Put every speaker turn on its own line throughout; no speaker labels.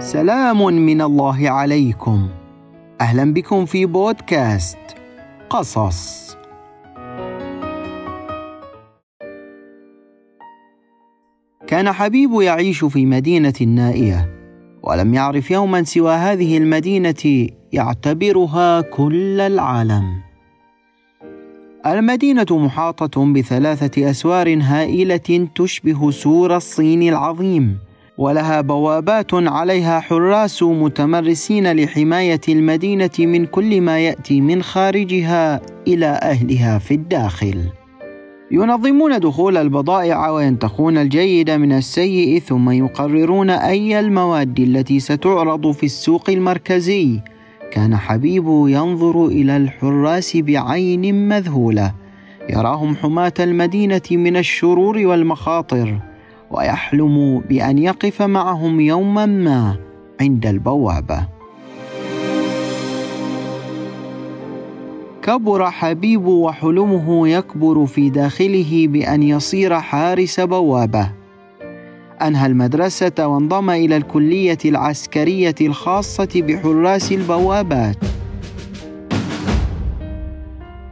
سلام من الله عليكم. أهلا بكم في بودكاست قصص. كان حبيب يعيش في مدينة نائية ولم يعرف يوما سوى هذه المدينة يعتبرها كل العالم. المدينة محاطة بثلاثة أسوار هائلة تشبه سور الصين العظيم. ولها بوابات عليها حراس متمرسين لحماية المدينة من كل ما يأتي من خارجها إلى أهلها في الداخل. ينظمون دخول البضائع وينتقون الجيد من السيء ثم يقررون أي المواد التي ستعرض في السوق المركزي. كان حبيب ينظر إلى الحراس بعين مذهولة. يراهم حماة المدينة من الشرور والمخاطر. ويحلم بأن يقف معهم يوما ما عند البوابه كبر حبيب وحلمه يكبر في داخله بأن يصير حارس بوابة. أنهى المدرسة وانضم إلى الكلية العسكرية الخاصة بحراس البوابات.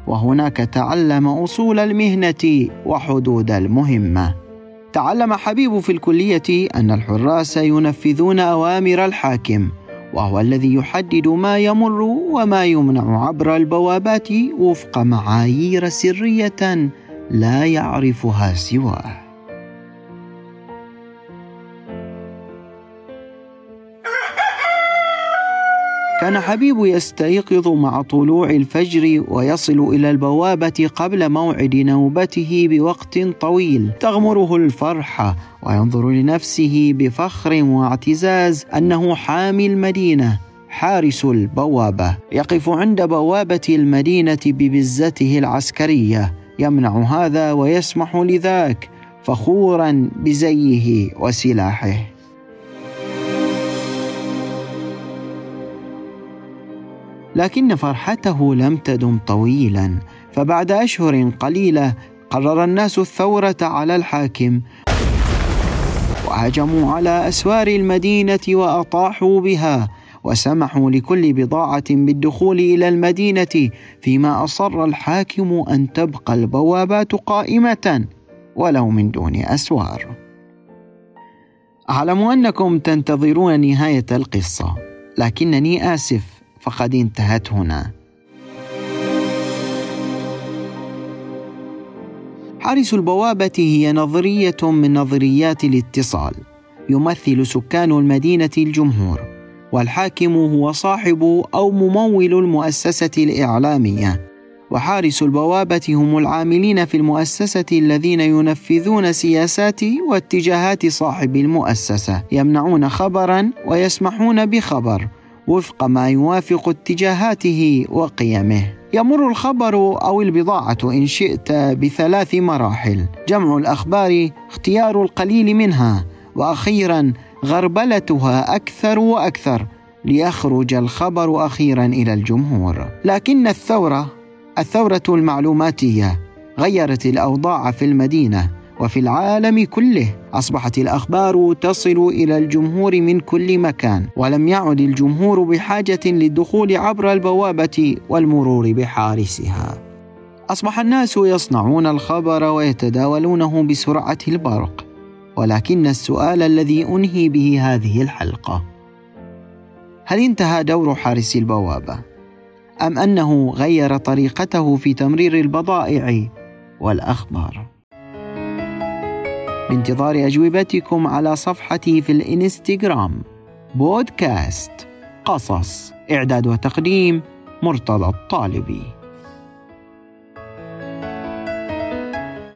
وهناك تعلم أصول المهنة وحدود المهمة. تعلم حبيب في الكلية أن الحراس ينفذون أوامر الحاكم وهو الذي يحدد ما يمر وما يمنع عبر البوابات وفق معايير سرية لا يعرفها سواه. كان حبيب يستيقظ مع طلوع الفجر ويصل إلى البوابة قبل موعد نوبته بوقت طويل. تغمره الفرحه وينظر لنفسه بفخر واعتزاز أنه حامي المدينة حارس البوابة. يقف عند بوابة المدينة ببزته العسكرية. يمنع هذا ويسمح لذاك فخورا بزيه وسلاحه. لكن فرحته لم تدم طويلا. فبعد أشهر قليلة قرر الناس الثورة على الحاكم. وهجموا على أسوار المدينة وأطاحوا بها. وسمحوا لكل بضاعة بالدخول إلى المدينة فيما أصر الحاكم أن تبقى البوابات قائمة ولو من دون أسوار. أعلم أنكم تنتظرون نهاية القصة لكنني آسف. فقد انتهت هنا. حارس البوابة هي نظرية من نظريات الاتصال. يمثل سكان المدينة الجمهور والحاكم هو صاحب أو ممول المؤسسة الإعلامية. وحارس البوابة هم العاملين في المؤسسة الذين ينفذون سياسات واتجاهات صاحب المؤسسة يمنعون خبرا ويسمحون بخبر. وفق ما يوافق اتجاهاته وقيمه. يمر الخبر أو البضاعة إن شئت بثلاث مراحل. جمع الأخبار اختيار القليل منها وأخيرا غربلتها أكثر وأكثر ليخرج الخبر أخيرا إلى الجمهور. لكن الثورة الثورة المعلوماتية غيرت الأوضاع في المدينة. وفي العالم كله. أصبحت الأخبار تصل إلى الجمهور من كل مكان ولم يعد الجمهور بحاجة للدخول عبر البوابة والمرور بحارسها. أصبح الناس يصنعون الخبر ويتداولونه بسرعة البرق ولكن السؤال الذي أنهي به هذه الحلقة هل انتهى دور حارس البوابة؟ أم أنه غير طريقته في تمرير البضائع والأخبار؟ بانتظار أجوبتكم على صفحتي في الإنستغرام. بودكاست قصص إعداد وتقديم مرتضى الطالبي.